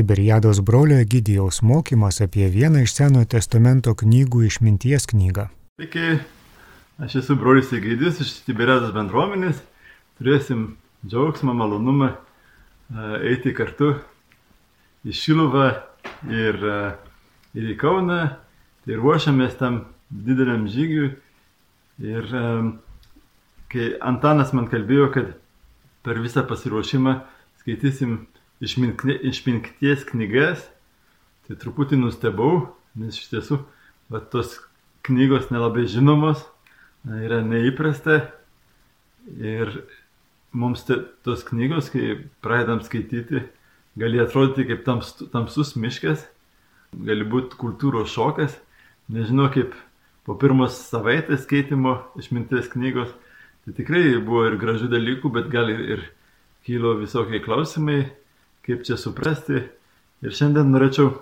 Tiberiados brolio Egidijaus mokymas apie vieną iš Senojo testamento knygų išminties knygą. Sveiki, aš esu brolis Egidijus iš Tiberiados bendruomenės. Turėsim džiaugsmą, malonumą e, eiti kartu į Šiluvą ir, e, ir į Kauną. Tai ruošiamės tam dideliam žygiui. Ir e, kai Antanas man kalbėjo, kad per visą pasiruošimą skaitysim išminties knygas, tai truputį nustebau, nes iš tiesų va, tos knygos nelabai žinomos, yra neįprasta. Ir mums te, tos knygos, kai pradedam skaityti, gali atrodyti kaip tams, tamsus miškas, gali būti kultūros šokas, nežinau kaip po pirmos savaitės skaitimo išminties knygos, tai tikrai buvo ir gražių dalykų, bet gali ir kilo visokie klausimai, kaip čia suprasti. Ir šiandien norėčiau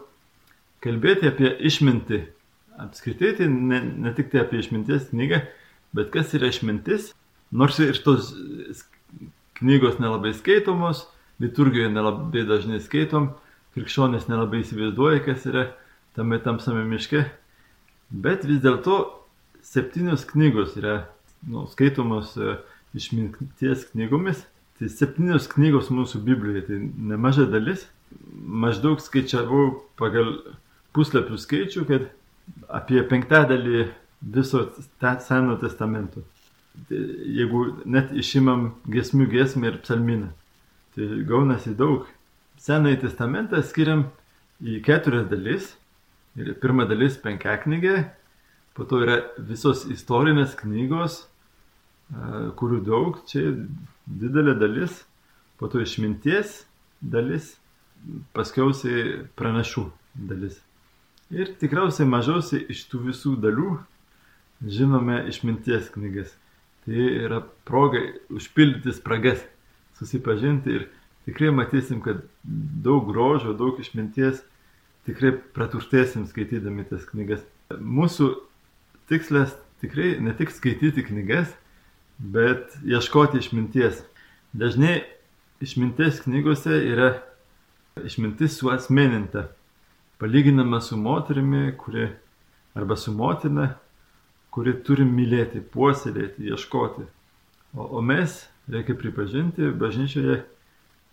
kalbėti apie išmintį. Apskritai, tai ne, ne tik tai apie išminties knygą, bet kas yra išmintis. Nors ir tos knygos nelabai skaitomos, liturgijoje nelabai dažnai skaitom, krikščionės nelabai įsivaizduoja, kas yra tame tamsame miške. Bet vis dėlto septynios knygos yra nu, skaitomos e, išminties knygomis Tai septynios knygos mūsų Biblijoje, tai nemaža dalis. Maždaug skaičiavau pagal puslapių skaičių, kad apie penktadalį viso Seno testamento. Tai jeigu net išimam gesmių gesmę ir psalminą, tai gaunasi daug. Senąjį testamentą skiriam į keturias dalis. Ir pirma dalis penkia knygė, po to yra visos istorinės knygos, kurių daug, čia didelė dalis, po to išminties dalis, paskiausiai pranašų dalis. Ir tikriausiai mažiausiai iš tų visų dalių žinome išminties knygas. Tai yra proga užpildyti spragas, susipažinti ir tikrai matysim, kad daug grožio, daug išminties tikrai praturtėsim skaitydami tas knygas. Mūsų tikslas tikrai ne tik skaityti knygas, bet ieškoti išminties. Dažnai išminties knygose yra išmintis suasmeninta, palyginama su moterimi, kuri arba su motina, kuri turi mylėti, puoselėti, ieškoti. O, o mes, reikia pripažinti, bažnyčioje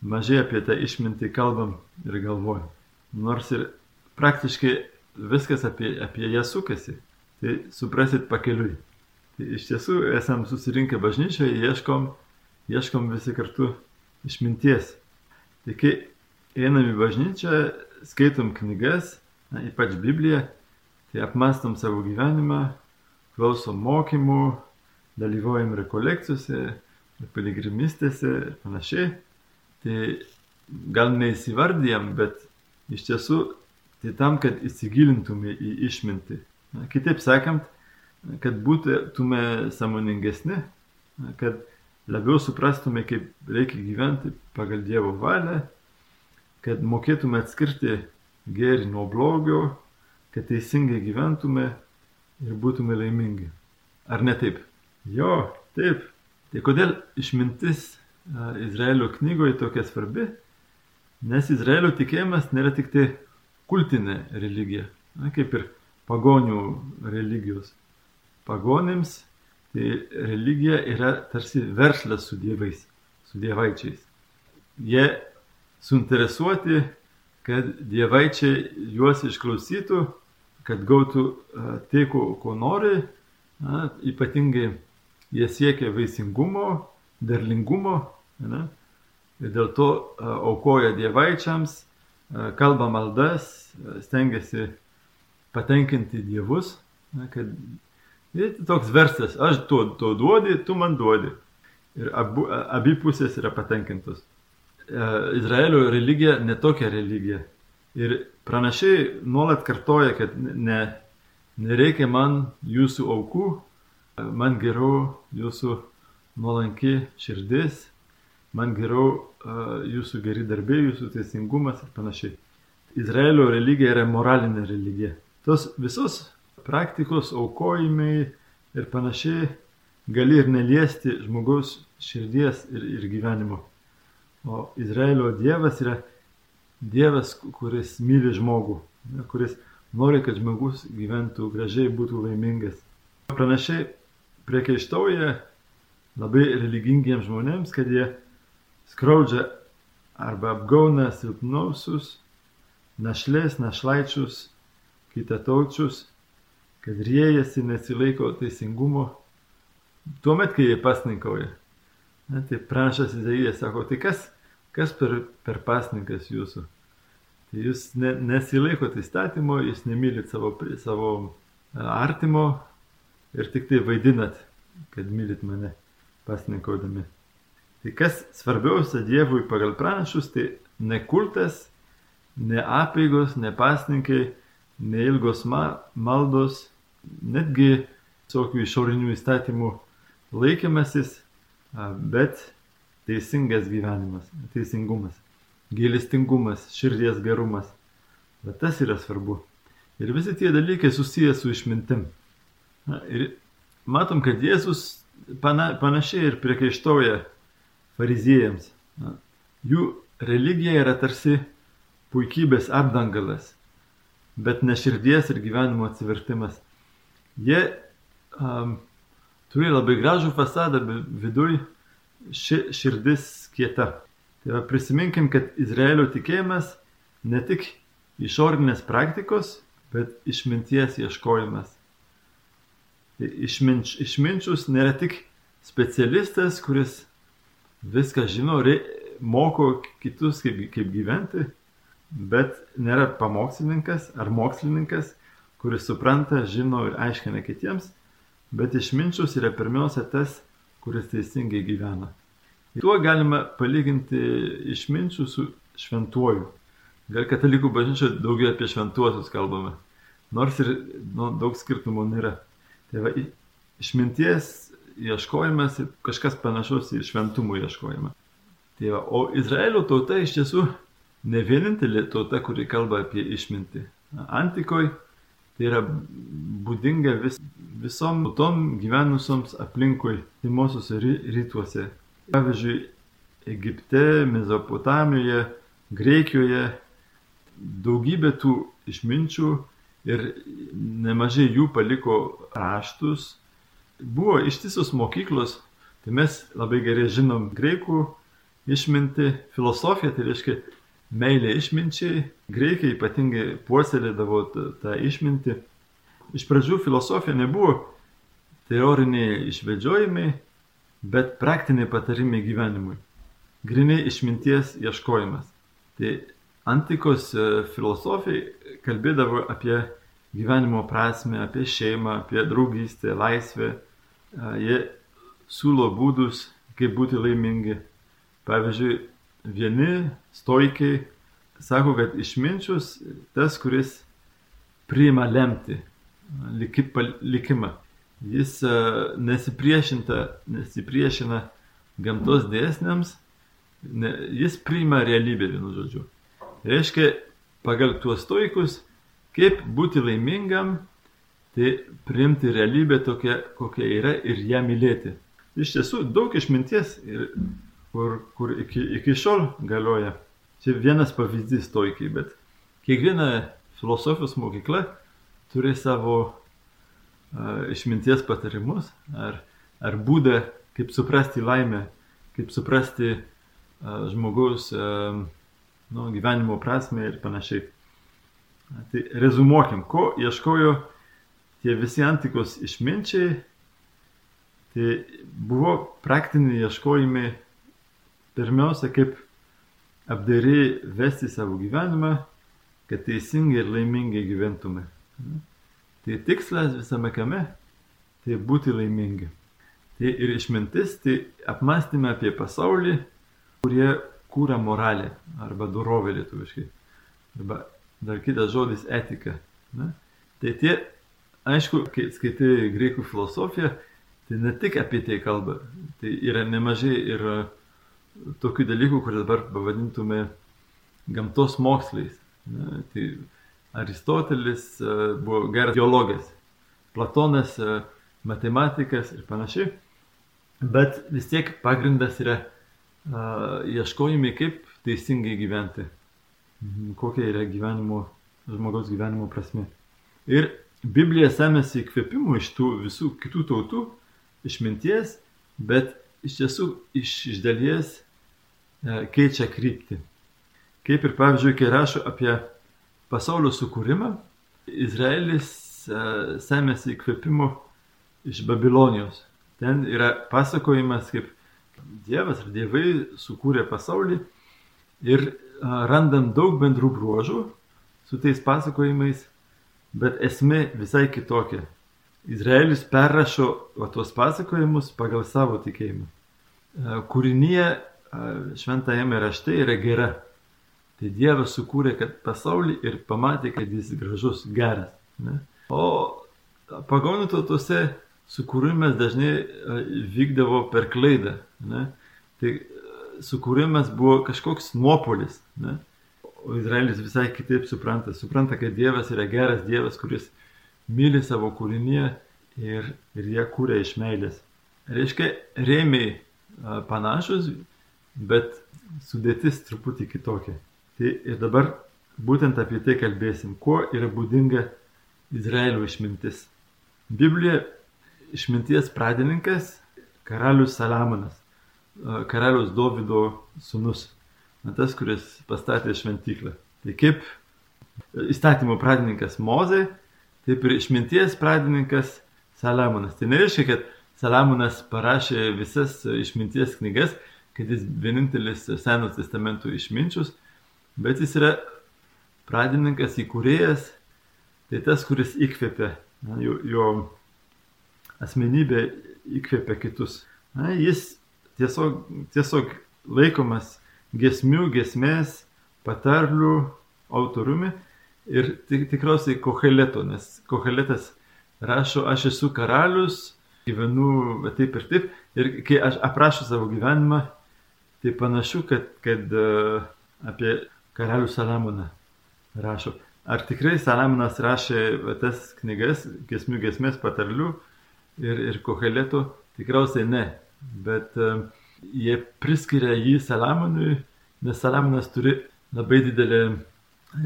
mažai apie tą išmintį kalbam ir galvojam. Nors ir praktiškai viskas apie, apie ją sukasi. Tai suprasit pakeliui. Iš tiesų esam susirinkę bažnyčioje, ieškom, ieškom visi kartu išminties. Tai kai einam į bažnyčią, skaitom knygas, na, ypač Bibliją, tai apmastom savo gyvenimą, klausom mokymų, dalyvaujam rekolekcijose, piligrimistėse ir panašiai. Tai gal neįsivardijam, bet iš tiesų tai tam, kad įsigilintume į išmintį. Na, kitaip sakant, kad būtume samoningesni, kad labiau suprastume, kaip reikia gyventi pagal Dievo valią, kad mokėtume atskirti gėrį nuo blogio, kad teisingai gyventume ir būtume laimingi. Ar ne taip? Jo, taip. Tai kodėl išmintis Izraelio knygoje tokia svarbi? Nes Izraelio tikėjimas nėra tik tai kultinė religija, na, kaip ir pagonių religijos pagonėms tai religija yra tarsi verslas su dievais, su dievaičiais. Jie suinteresuoti, kad dievaičiai juos išklausytų, kad gautų tai, ko, ko nori, na, ypatingai jie siekia vaisingumo, derlingumo, ne, ir dėl to aukoja dievaičiams, kalba maldas, stengiasi patenkinti dievus, na, kad Ir toks verslas, aš to, to duodi, tu man duodi. Ir abu, abi pusės yra patenkintos. E, Izraelio religija netokia religija. Ir pranašiai nuolat kartoja, kad ne, nereikia man jūsų aukų, man geriau jūsų nuolanki širdis, man geriau jūsų geri darbai, jūsų teisingumas ir panašiai. Izraelio religija yra moralinė religija. Tos visos praktikos, aukojimai ir panašiai gali ir neliesti žmogaus širdies ir, ir gyvenimo. O Izraelio Dievas yra Dievas, kuris myli žmogų, kuris nori, kad žmogus gyventų gražiai, būtų laimingas. Pranašiai priekaištauja labai religingiems žmonėms, kad jie skriaudžia arba apgauna silpnausius, našlės, našlaičius, kitataučius, kad riejasi nesilaiko teisingumo. Tuomet, kai jie pasninkauja. Na, tai pranašas Izaijas sako, tai kas, kas per, per pasninkas jūsų? Tai jūs ne, nesilaikote įstatymo, jūs nemylit savo, savo e, artimo ir tik tai vaidinat, kad mylit mane pasninkaudami. Tai kas svarbiausia Dievui pagal pranašus, tai ne kultas, ne apėgos, ne pasninkai, ne ilgos ma maldos, netgi tokių išorinių įstatymų laikymasis, bet teisingas gyvenimas, teisingumas gailestingumas, širdies gerumas. Bet tas yra svarbu. Ir visi tie dalykai susijęs su išmintim. Na, ir matom, kad Jėzus pana, panašiai ir priekaištauja fariziejams. Na, jų religija yra tarsi puikybės apdangalas, bet ne širdies ir gyvenimo atsivertimas. Jie um, turi labai gražų fasadą, bet viduj ši širdis kieta. Tai va, prisiminkim, kad Izraelio tikėjimas ne tik išorinės praktikos, bet išminties ieškojimas. Tai išminč, išminčius nėra tik specialistas, kuris viską žino, re, moko kitus, kaip, kaip gyventi, bet nėra pamokslininkas ar mokslininkas, kuris supranta, žino ir aiškina kitiems, bet išminčius yra pirmiausia tas, kuris teisingai gyvena. Tuo galima palyginti išminčių su šventuoju. Gal katalikų bažnyčioje daugiau apie šventuosius kalbame, nors ir nu, daug skirtumų nėra. Tai va, išminties ieškojimas ir kažkas panašus į šventumų ieškojimą. Tai va, o Izraelio tauta iš tiesų ne vienintelė tauta, kuri kalba apie išmintį. Antikoje tai yra būdinga vis, visom tautom gyvenusioms aplinkui, timuosiuose rytuose. Pavyzdžiui, Egipte, Mezopotamijoje, Greikijoje daugybė tų išminčių ir nemažai jų paliko raštus. Buvo ištisos mokyklos, tai mes labai gerai žinom greikų išminti, filosofiją, tai reiškia meilė išminčiai. Greikai ypatingai puoselėdavo tą išmintį. Iš pradžių filosofija nebuvo teoriniai išvedžiojimai, bet praktiniai patarimai gyvenimui. Grinai išminties ieškojimas. Tai antikos e, filosofai kalbėdavo apie gyvenimo prasme, apie šeimą, apie draugystę, laisvę. E, jie siūlo būdus, kaip būti laimingi. Pavyzdžiui, vieni stoikiai sako, kad išminčius tas, kuris priima lemti, likimą jis e, nesipriešina gamtos dėsniams, ne, jis priima realybę, vienu žodžiu. Reiškia, pagal tuos stoikus, kaip būti laimingam, tai priimti realybę tokia, kokia yra ir ją mylėti. Iš tiesų, daug išminties, ir, kur, kur iki, iki šiol galioja. Čia vienas pavyzdys stoikiai, bet kiekviena filosofijos mokykla turi savo išminties patarimus, ar, ar būdą, kaip suprasti laimę, kaip suprasti žmogaus nu, gyvenimo prasme ir panašiai. Tai rezumuokim, ko ieškojo tie visi antikos išminčiai. Tai buvo praktiniai ieškojimai pirmiausia, kaip apdairiai vesti savo gyvenimą, kad teisingai ir laimingai gyventume. Tai tikslas visame kame - tai būti laimingi. Tai ir išmintis, tai apmastymė apie pasaulį, kurie kūra moralę arba dorovę lietuviškai. Arba dar kitas žodis - etika. Ne? Tai tie, aišku, kai skaitai greikų filosofiją, tai ne tik apie tai kalba. Tai yra nemažai ir tokių dalykų, kur dabar pavadintume gamtos mokslais. Ne? Tai Aristotelis e, buvo geras biologas, Platonas e, matematikas ir panašiai, bet vis tiek pagrindas yra uh, ieškojimai, kaip teisingai gyventi. kokia yra gyvenimo, žmogaus gyvenimo prasme. Ir Biblija semėsi įkvėpimų iš tų visų kitų tautų, išminties, bet iš tiesų iš, iš dalies e, keičia kryptį. Kaip ir pavyzdžiui, kai rašo apie pasaulio sukūrimą, Izraelis e, semėsi įkvėpimų iš Babilonijos. Ten yra pasakojimas, kaip Dievas ar dievai sukūrė pasaulį ir randam daug bendrų bruožų su tais pasakojimais, bet esmė visai kitokia. Izraelis perrašo va, tuos pasakojimus pagal savo tikėjimą. Kūrinyje šventajame rašte yra gera. Tai Dievas sukūrė pasaulį ir pamatė, kad jis gražus, geras. Ne? O pagonų tautose sukūrimas dažnai vykdavo per klaidą. Ne? Tai sukūrimas buvo kažkoks nuopolis. Ne? O Izraelis visai kitaip supranta. Supranta, kad Dievas yra geras Dievas, kuris myli savo kūrinį ir, ir jie kūrė iš meilės. Reiškia, rėmiai panašus, bet sudėtis truputį kitokia. Tai ir dabar būtent apie tai kalbėsim, kuo yra būdinga Izraelio išmintis. Biblija išminties pradininkas karalius Salamonas karaliaus Dovido sunus, tas, kuris pastatė šventyklą. Tai kaip įstatymo pradininkas Mozė, taip ir išminties pradininkas Salamonas. Tai nereiškia, kad Salamonas parašė visas išminties knygas, kad jis vienintelis Seno testamento išminčius, bet jis yra pradininkas, įkūrėjas, tai tas, kuris įkvėpia, na, jo, jo asmenybė įkvėpia kitus. Na, jis tiesiog, tiesiog laikomas gesmių, gesmės, patarlių autoriumi ir tik, tikriausiai koheleto, nes koheletas rašo, aš esu karalius, gyvenu taip ir taip, ir kai aš aprašau savo gyvenimą, tai panašu, kad, kad uh, apie karalių Salamoną rašo. Ar tikrai Salamonas rašė tas knygas, gesmių gesmės patarlių ir, ir koheleto? Tikriausiai ne bet e, jie priskiria jį Salamonui, nes Salamonas turi labai didelę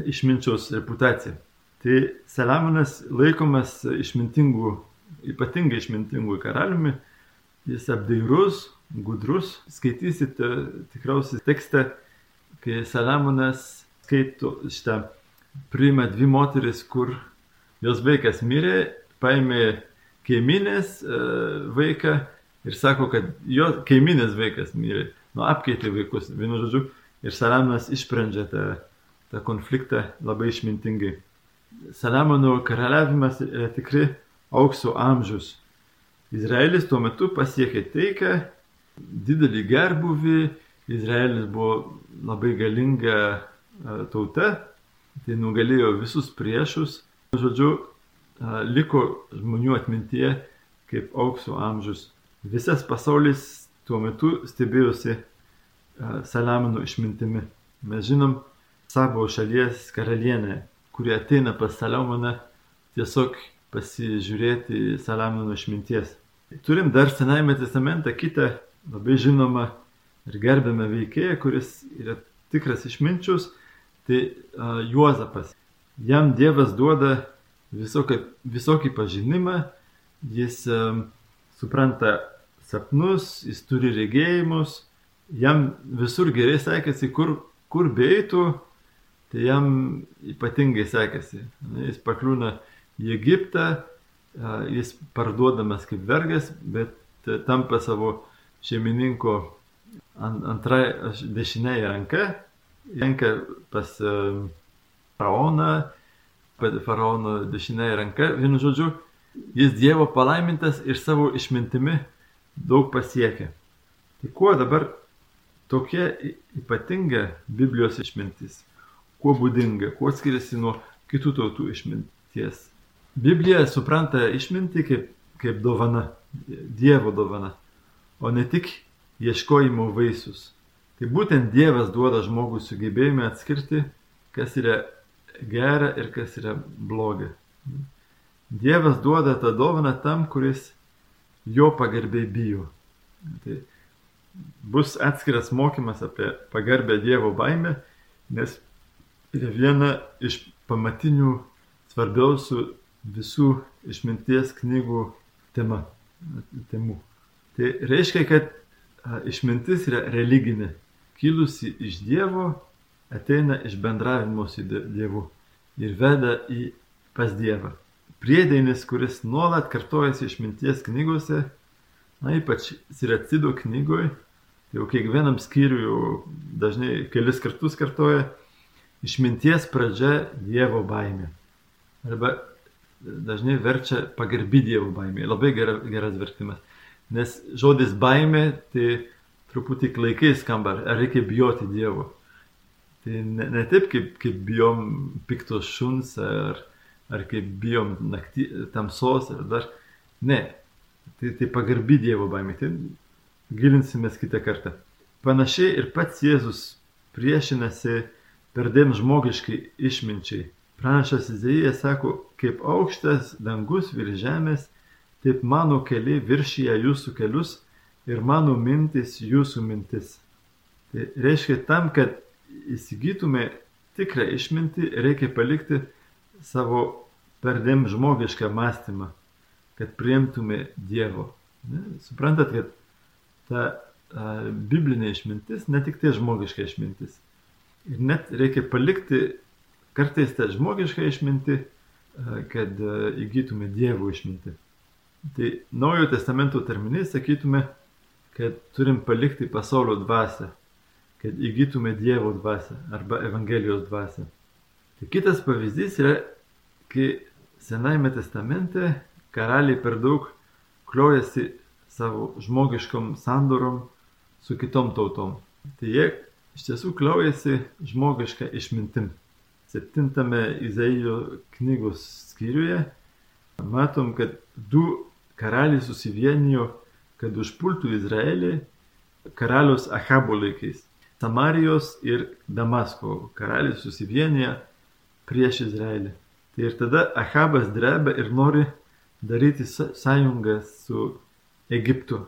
išminčiaus reputaciją. Tai Salamonas laikomas išmintingų, ypatingai išmintingų karaliumi, jis apdairus, gudrus. Skaitysite tikriausiai tekstą, kai Salamonas skaito šitą, priima dvi moteris, kur jos vaikas mirė, paėmė kaiminės e, vaiką ir sako, kad jo kaiminės vaikas mirė, nu apkeitė vaikus, vienu žodžiu, ir Salamonas išsprendžia tą, tą konfliktą labai išmintingai. Salamono karaliavimas yra tikrai aukso amžius. Izraelis tuo metu pasiekė taiką, didelį gerbuvį, Izraelis buvo labai galinga e, tauta, tai nugalėjo visus priešus. Žodžiu, e, liko žmonių atmintie kaip aukso amžius. Visas pasaulis tuo metu stebėjosi e, Salamono išmintimi. Mes žinom savo šalies karalienę, kuri ateina pas Salomoną tiesiog pasižiūrėti Salamono išminties. Turim dar Senajame testamente kitą labai žinomą ir gerbiamą veikėją, kuris yra tikras išminčius, tai uh, Juozapas. Jam Dievas duoda visokį, visokį pažinimą, jis um, supranta sapnus, jis turi regėjimus, jam visur gerai sekėsi, kur, kur beitų, tai jam ypatingai sekėsi. Jis pakliūna į Egiptą, jis parduodamas kaip vergas, bet tampa savo šeimininko antrai dešinėje ranka, renka pas faraoną, faraono dešinėje ranka, vienu žodžiu, Jis Dievo palaimintas ir savo išmintimi daug pasiekė. Tai kuo dabar tokia ypatinga Biblijos išmintis? Kuo būdinga, kuo skiriasi nuo kitų tautų išminties? Biblija supranta išmintį kaip, kaip dovana, Dievo dovana, o ne tik ieškojimo vaisius. Tai būtent Dievas duoda žmogui sugebėjimą atskirti, kas yra gera ir kas yra bloga. Dievas duoda tą dovaną tam, kuris jo pagarbiai bijo. Tai bus atskiras mokymas apie pagarbę Dievo baimę, nes yra viena iš pamatinių svarbiausių visų išminties knygų tema, temų. Tai reiškia, kad išmintis yra religinė, kilusi iš Dievo, ateina iš bendravimo su Dievu ir veda į pas Dievą. Priedainis, kuris nuolat kartojasi išminties knygose, na ypač Siracido knygoje, jau kiekvienam skyriui dažnai kelis kartus kartoja, išminties pradžia Dievo baimė. Arba dažnai verčia pagarbi Dievo baimė. Labai gera, geras vertimas. Nes žodis baimė, tai truputį klaikiai skamba, ar reikia bijoti Dievo. Tai ne, ne taip, kaip, kaip bijom piktos šuns, ar, ar kaip bijom nakty, tamsos, ar dar. Ne. Tai, tai pagarbi Dievo baimė. Tai gilinsimės kitą kartą. Panašiai ir pats Jėzus priešinasi perdėm žmogiškai išminčiai Pranašas Izaijas sako, kaip aukštas dangus virš žemės, taip mano keliai viršyje jūsų kelius ir mano mintis jūsų mintis. Tai reiškia, tam, kad įsigytume tikrą išmintį, reikia palikti savo perdėm žmogišką mąstymą, kad priimtume Dievo. Ne? Suprantat, kad ta a, biblinė išmintis ne tik tai žmogiška išmintis. Ir net reikia palikti kartais tą žmogišką išmintį, e, kad e, įgytume Dievo išmintį. Tai Naujojo testamento terminais sakytume, kad turim palikti pasaulio dvasę, kad įgytume Dievo dvasę arba Evangelijos dvasę. Tai kitas pavyzdys yra, kai Senajame testamente karaliai per daug kliojasi savo žmogiškom sandorom su kitom tautom. Tai jie iš tiesų kliojasi žmogišką išmintim septintame Izaijo knygos skyriuje matom, kad du karaliai susivienijo, kad užpultų Izraelį karalius Ahabo laikais. Samarijos ir Damasko karaliai susivienija prieš Izraelį. Tai ir tada Ahabas dreba ir nori daryti sąjungą su Egiptu.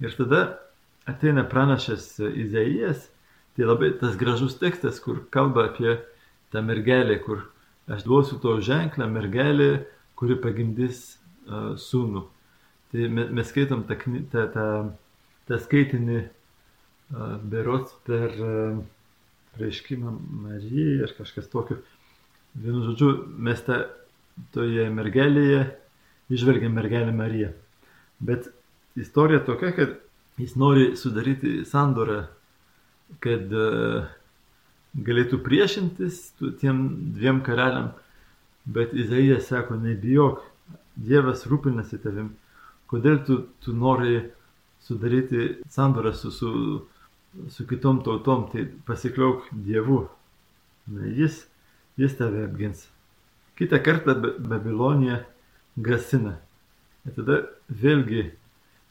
Ir tada ateina pranašas Izaijas, tai labai tas gražus tekstas, kur kalba apie ta mergelė, kur aš duosiu to ženklą, mergelė, kuri pagimdys sūnų. Tai mes, skaitom tą, tą, tą, tą skaitinį uh, berots per uh, prieškimą Marijai ar kažkas tokio. Vienu žodžiu, mes tą, toje mergelėje išvelgiam mergelę Mariją. Bet istorija tokia, kad jis nori sudaryti sandorą, kad galėtų priešintis tiem dviem karaliam, bet Izaijas sako, nebijok, Dievas rūpinasi tavim, kodėl tu, tu nori sudaryti sandorą su, su, su kitom tautom, tai pasikliauk Dievu, Na, jis, jis tave apgins. Kita kartą Babilonija grasina. Ir tada vėlgi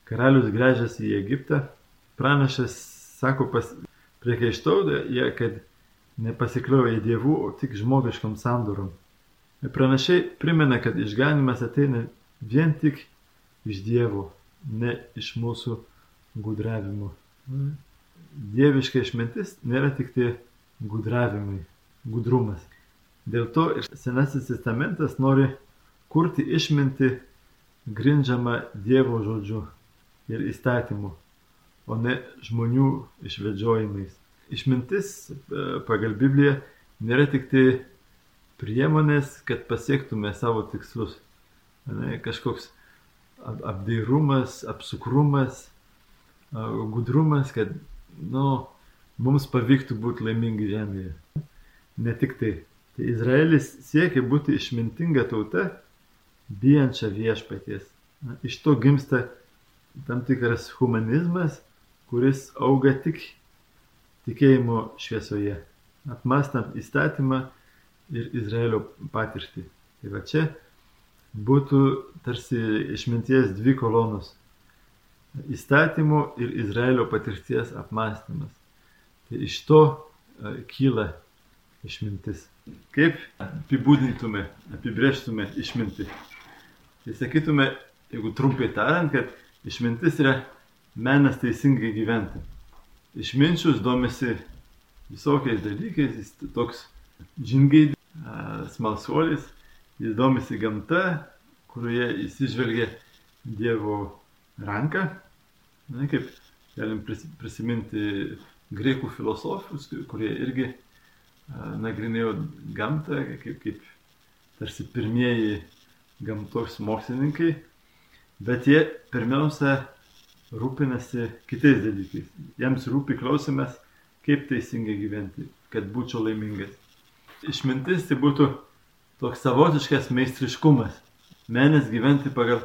karalius grėžėsi į Egiptą, pranašas sako, pas, priekaištauja, kad nepasikliauja dievų, o tik žmogiškom sandorom. Pranašiai primena, kad išganimas ateina vien tik iš Dievo, ne iš mūsų gudravimo. Dieviška išmintis nėra tik tai gudravimai, gudrumas. Dėl to ir Senasis testamentas nori kurti išminti grindžiamą Dievo žodžiu ir įstatymu, o ne žmonių išvedžiojimais išmintis e, pagal Bibliją nėra tik tai priemonės, kad pasiektume savo tikslus. Ne, kažkoks apdairumas, apsukrumas, gudrumas, kad nu, mums pavyktų būti laimingi žemėje. Ne tik tai. Tai Izraelis siekia būti išmintinga tauta, bijančia viešpaties. Na, iš to gimsta tam tikras humanizmas, kuris auga tik tikėjimo šviesoje, apmastant įstatymą ir Izraelio patirtį. Tai va čia būtų tarsi išminties dvi kolonos - įstatymo ir Izraelio patirties apmastymas. Tai iš to kyla išmintis. Kaip apibūdintume, apibrėžtume išmintį? Tai sakytume, jeigu trumpai tariant, kad išmintis yra menas teisingai gyventi išminčius domisi visokiais dalykais, jis toks žingai smalsuolis, jis domisi gamta, kurioje įsižvelgia Dievo ranką. Na, kaip galim prisiminti greikų filosofus, kurie irgi nagrinėjo gamtą, kaip, kaip tarsi pirmieji gamtos mokslininkai, bet jie pirmiausia rūpinasi kitais dalykais. Jiems rūpi klausimas, kaip teisingai gyventi, kad būčiau laimingas. Išmintis tai būtų toks savotiškas meistriškumas. Menas gyventi pagal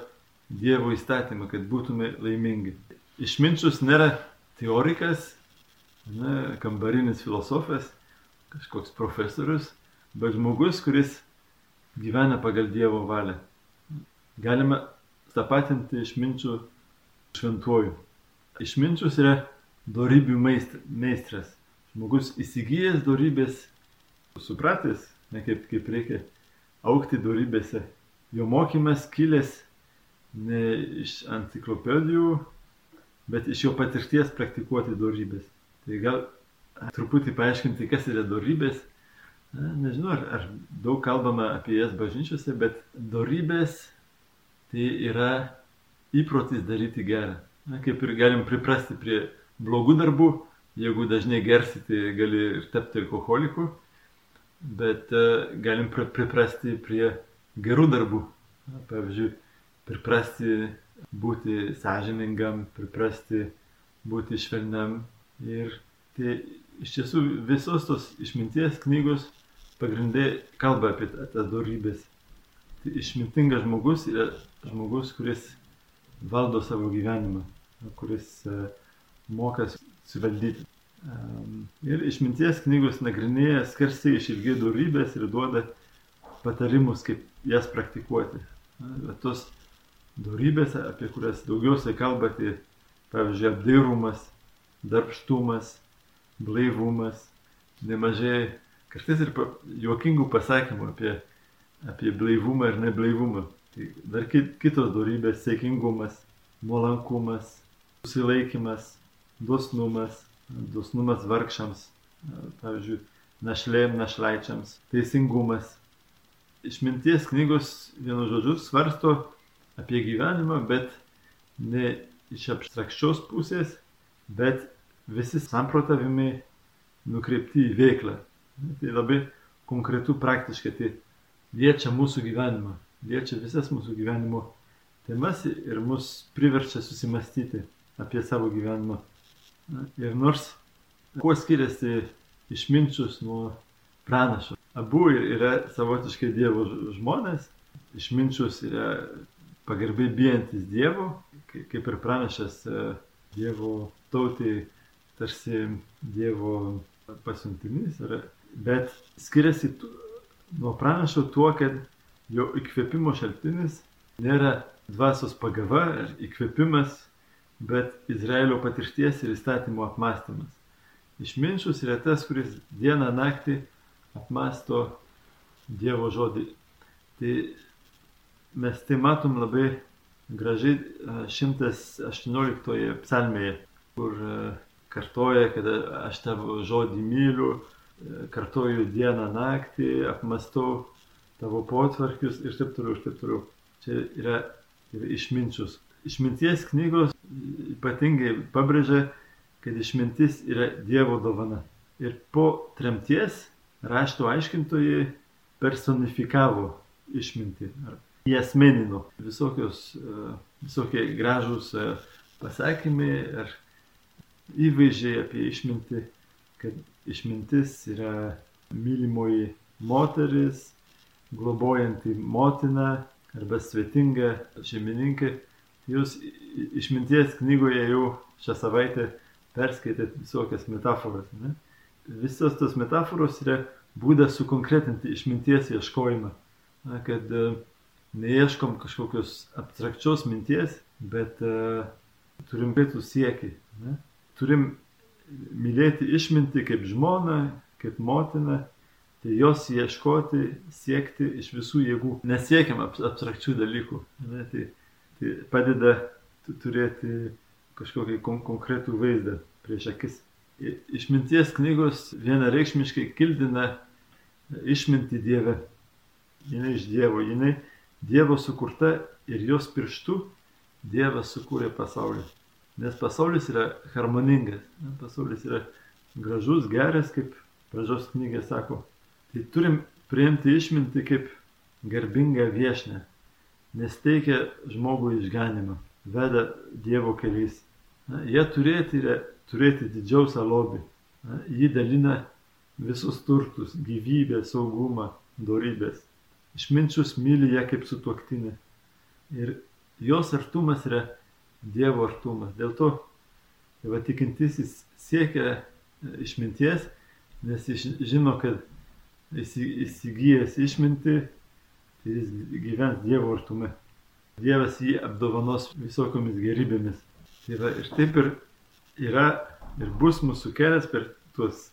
Dievo įstatymą, kad būtume laimingi. Išminčius nėra teorikas, ne, kambarinis filosofas, kažkoks profesorius, bet žmogus, kuris gyvena pagal Dievo valią. Galime tapatinti išminčių šventuoju. Išminčius yra darybių meistras. Žmogus įsigijęs darybės, supratęs, ne kaip, kaip reikia aukti darybėse. Jo mokymas kilęs ne iš enciklopedijų, bet iš jo patirties praktikuoti darybės. Tai gal truputį paaiškinti, kas yra darybės Na, nežinau, ar, ar daug kalbama apie jas bažnyčiose, bet darybės tai yra įprotis daryti gerą. Na, kaip ir galim priprasti prie blogų darbų, jeigu dažnai gersi, tai gali ir tapti alkoholiku, bet uh, galim priprasti prie gerų darbų. Pavyzdžiui, priprasti būti sąžiningam, priprasti būti švelniam. Ir tai iš tiesų visos tos išminties knygos pagrindai kalba apie tas darybės. Tai išmintingas žmogus yra žmogus, kuris valdo savo gyvenimą, kuris uh, moka suvaldyti. Um, ir išminties knygos nagrinėja skarsiai iš ilgiai darybės ir duoda patarimus, kaip jas praktikuoti. Na, tos darybės, apie kurias daugiausiai kalba, tai pavyzdžiui, apdairumas, darbštumas, blaivumas, nemažai Kartais ir juokingų pasakymų apie, apie blaivumą ir neblaivumą. Tai dar kitos darybės - sėkingumas, nuolankumas, susilaikimas, dosnumas, dosnumas vargšams, pavyzdžiui, našlėm, našlaičiams, teisingumas. Išminties knygos vienu žodžiu svarsto apie gyvenimą, bet ne iš abstrakčios pusės, bet visi samprotavimai nukreipti į veiklą. Tai labai konkretu praktiškai, tai liečia mūsų gyvenimą, liečia visas mūsų gyvenimo temas ir mus priverčia susimastyti apie savo gyvenimą. Ir nors kuo skiriasi išminčius nuo pranašo. Abu yra savotiškai Dievo žmonės, išminčius yra pagarbiai bijantis Dievo, kaip ir pranašas e, Dievo tautai, tarsi Dievo pasiuntinys yra bet skiriasi nuo pranašo tuo, kad jo įkvėpimo šaltinis nėra dvasios pagava ar įkvėpimas, bet Izraelio patirties ir įstatymo apmąstymas. Išminčius yra tas, kuris dieną naktį apmąsto Dievo žodį. Tai mes tai matom labai gražiai 118 psalmėje, kur kartoja, kad aš tavo žodį myliu, kartoju dieną, naktį, apmastau tavo potvarkius ir taip toliau, ir taip toliau. Čia yra, yra išminčius. Išminties knygos ypatingai pabrėžia, kad išmintis yra Dievo dovana. Ir po tremties rašto aiškintojai personifikavo išmintį. Jie asmenino visokios, e, visokie gražūs e, pasakymai ar įvaizdžiai apie išmintį, kad išmintis yra mylimoji moteris, globojanti motina arba svetinga šeimininkė. Jūs išminties knygoje jau šią savaitę perskaitėt visokias metaforas. Ne? Visos tos metaforos yra būdas sukonkretinti išminties ieškojimą. Na, kad uh, neieškom kažkokios abstrakčios minties, bet uh, turim pėtų siekį. Ne? Turim mylėti išminti kaip žmoną, kaip motiną, tai jos ieškoti, siekti iš visų jėgų. Nesiekiam abstrakčių dalykų. Ne, tai, tai padeda turėti kažkokį kon konkretų vaizdą prieš akis. Išminties knygos vienareikšmiškai kildina išminti Dievę. Jinai iš Dievo, jinai Dievo sukurta ir jos pirštų Dievas sukūrė pasaulį. Nes pasaulis yra harmoningas, pasaulis yra gražus, geras, kaip pradžios knygė sako. Tai turim priimti išminti kaip garbingą viešnę, nes teikia žmogui išganimą, veda Dievo keliais. Jie turėti, turėti didžiausią lobį. Jį dalina visus turtus - gyvybę, saugumą, dorybės. Išminčius myli ją kaip sutuoktinė. Ir jos artumas yra Dievo artumas. Dėl to tai va, tikintysis siekia išminties, nes jis žino, kad įsigijęs išminti, tai jis gyvens Dievo artume. Dievas jį apdovanos visokomis gerybėmis. Va, ir taip ir yra ir bus mūsų kelias per tuos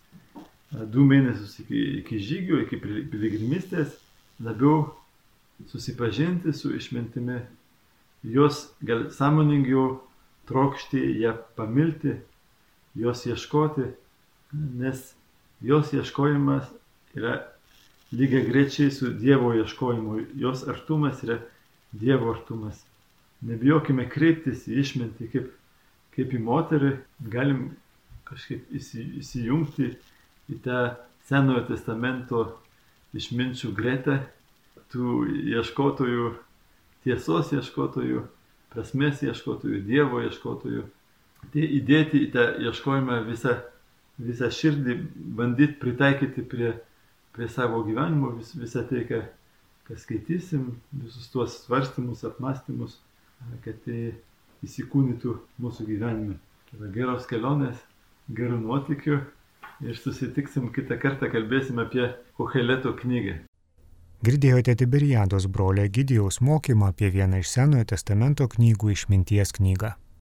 du mėnesius iki, iki žygių, iki piligrimystės, labiau susipažinti su išmintimi, jos gal sąmoningiau trokšti ją pamilti, jos ieškoti, nes jos ieškojimas yra lygiai grečiai su Dievo ieškojimu, jos artumas yra Dievo artumas. Nebijokime kreiptis į išmintį kaip, kaip į moterį, galim kažkaip įsijungti į tą Senojo testamento išminčių gretą, tų ieškotojų, tiesos ieškotojų, prasmės ieškotojų, Dievo ieškotojų. Tai įdėti į tą ieškojimą visą, visą širdį, bandyti pritaikyti prie, prie savo gyvenimo vis, visą tai, ką, ką skaitysim, visus tuos svarstymus, apmąstymus, kad tai įsikūnytų mūsų gyvenime. Tai geros kelionės, gerų nuotikių ir susitiksim kitą kartą, kalbėsim apie Koheleto knygą. Girdėjote Tiberiados brolio Gidijaus mokymą apie vieną iš Senojo testamento knygų išminties knygą.